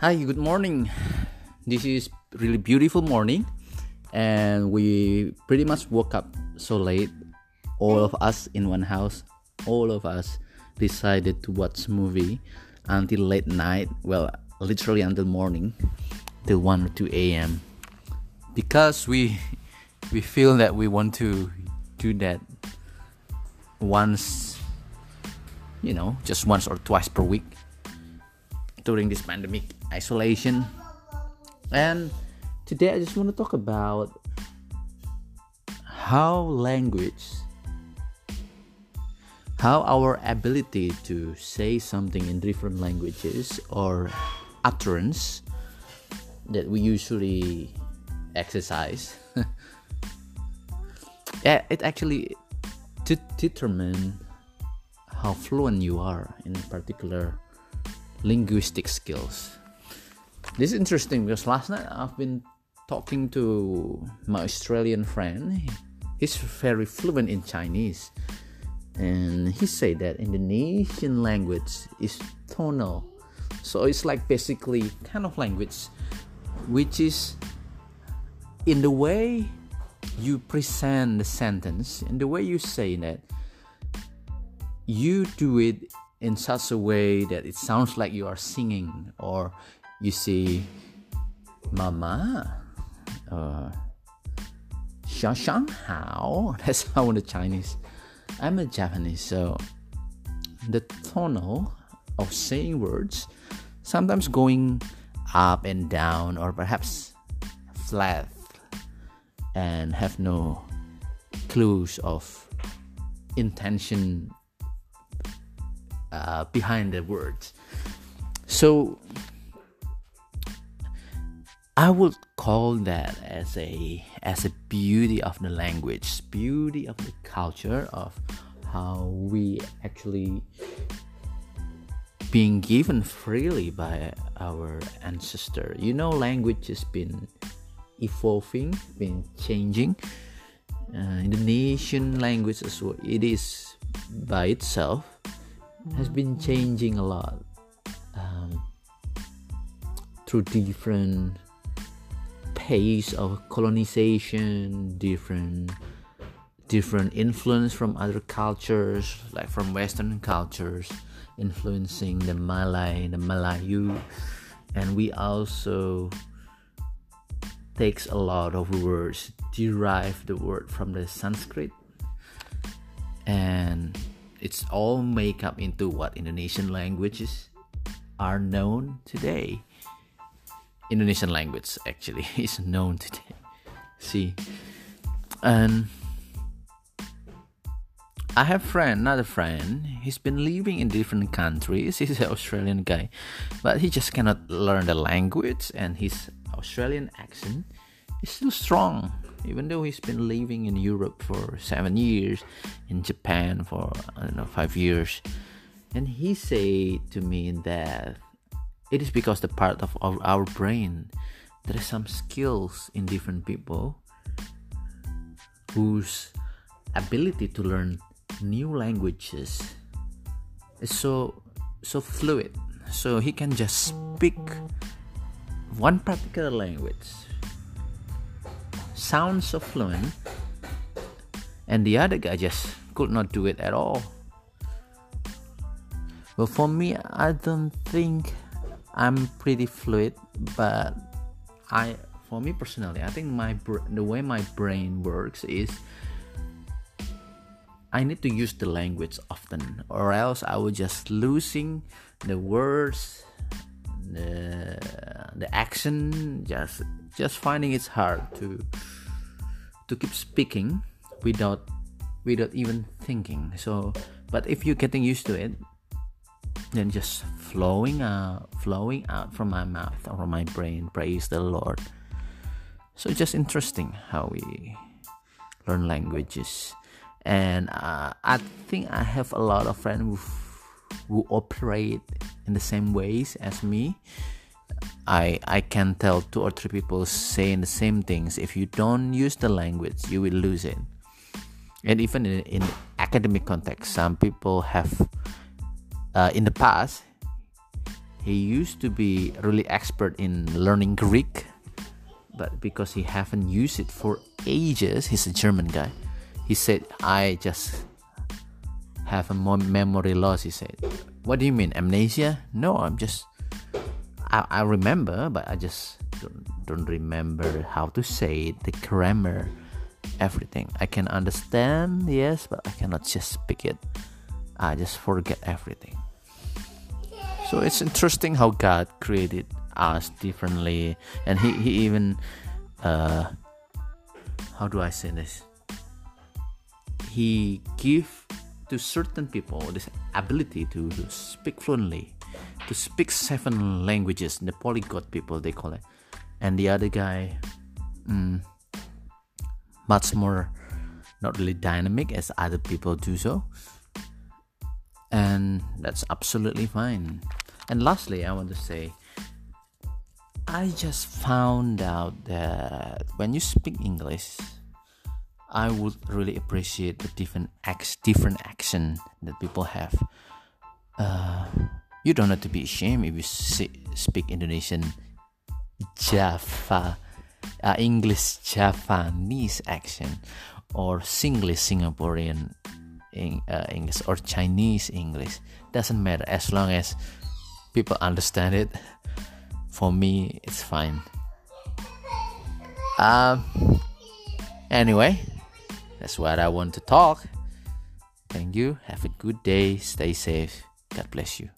Hi, good morning. This is really beautiful morning and we pretty much woke up so late. All of us in one house, all of us decided to watch movie until late night, well, literally until morning, till 1 or 2 a.m. Because we we feel that we want to do that once you know, just once or twice per week during this pandemic isolation. And today I just want to talk about how language, how our ability to say something in different languages or utterance that we usually exercise. it actually to determine how fluent you are in a particular linguistic skills. This is interesting because last night I've been talking to my Australian friend. He's very fluent in Chinese. And he said that Indonesian language is tonal. So it's like basically kind of language which is in the way you present the sentence, in the way you say that you do it in such a way that it sounds like you are singing or you say mama uh how that's how in the chinese i'm a japanese so the tonal of saying words sometimes going up and down or perhaps flat and have no clues of intention uh, behind the words. So I would call that as a as a beauty of the language, beauty of the culture of how we actually being given freely by our ancestor. You know, language has been evolving, been changing. Uh, Indonesian language as well, it is by itself has been changing a lot um, through different pace of colonization, different different influence from other cultures, like from Western cultures, influencing the Malay, the Malayu, and we also takes a lot of words, derive the word from the Sanskrit, and it's all make up into what Indonesian languages are known today. Indonesian language actually is known today. See, and I have friend, another friend. He's been living in different countries. He's an Australian guy, but he just cannot learn the language, and his Australian accent is still strong even though he's been living in Europe for seven years, in Japan for I don't know five years, and he said to me that it is because the part of our, our brain there is some skills in different people whose ability to learn new languages is so so fluid. So he can just speak one particular language sounds so fluent, and the other guy just could not do it at all. Well, for me, I don't think I'm pretty fluid, but I, for me personally, I think my the way my brain works is I need to use the language often, or else I would just losing the words, the the action, just just finding it's hard to to keep speaking without without even thinking. So but if you're getting used to it then just flowing out flowing out from my mouth or my brain praise the lord. So just interesting how we learn languages. And uh, i think i have a lot of friends who, who operate in the same ways as me I I can tell two or three people saying the same things. If you don't use the language, you will lose it. And even in, in academic context, some people have uh, in the past he used to be really expert in learning Greek, but because he haven't used it for ages, he's a German guy. He said, "I just have a memory loss." He said, "What do you mean amnesia?" No, I'm just I, I remember, but I just don't, don't remember how to say it, the grammar, everything. I can understand, yes, but I cannot just speak it. I just forget everything. So it's interesting how God created us differently, and He, he even, uh, how do I say this? He give to certain people this ability to, speak fluently to speak seven languages the polyglot people they call it. And the other guy mm, much more not really dynamic as other people do so. And that's absolutely fine. And lastly i want to say i just found out that when you speak english i would really appreciate the different acts different accent that people have uh, you don't have to be ashamed if you speak Indonesian Java, uh, English Javanese accent, or Singlish Singaporean uh, English, or Chinese English. Doesn't matter as long as people understand it. For me, it's fine. Um. Anyway, that's what I want to talk. Thank you. Have a good day. Stay safe. God bless you.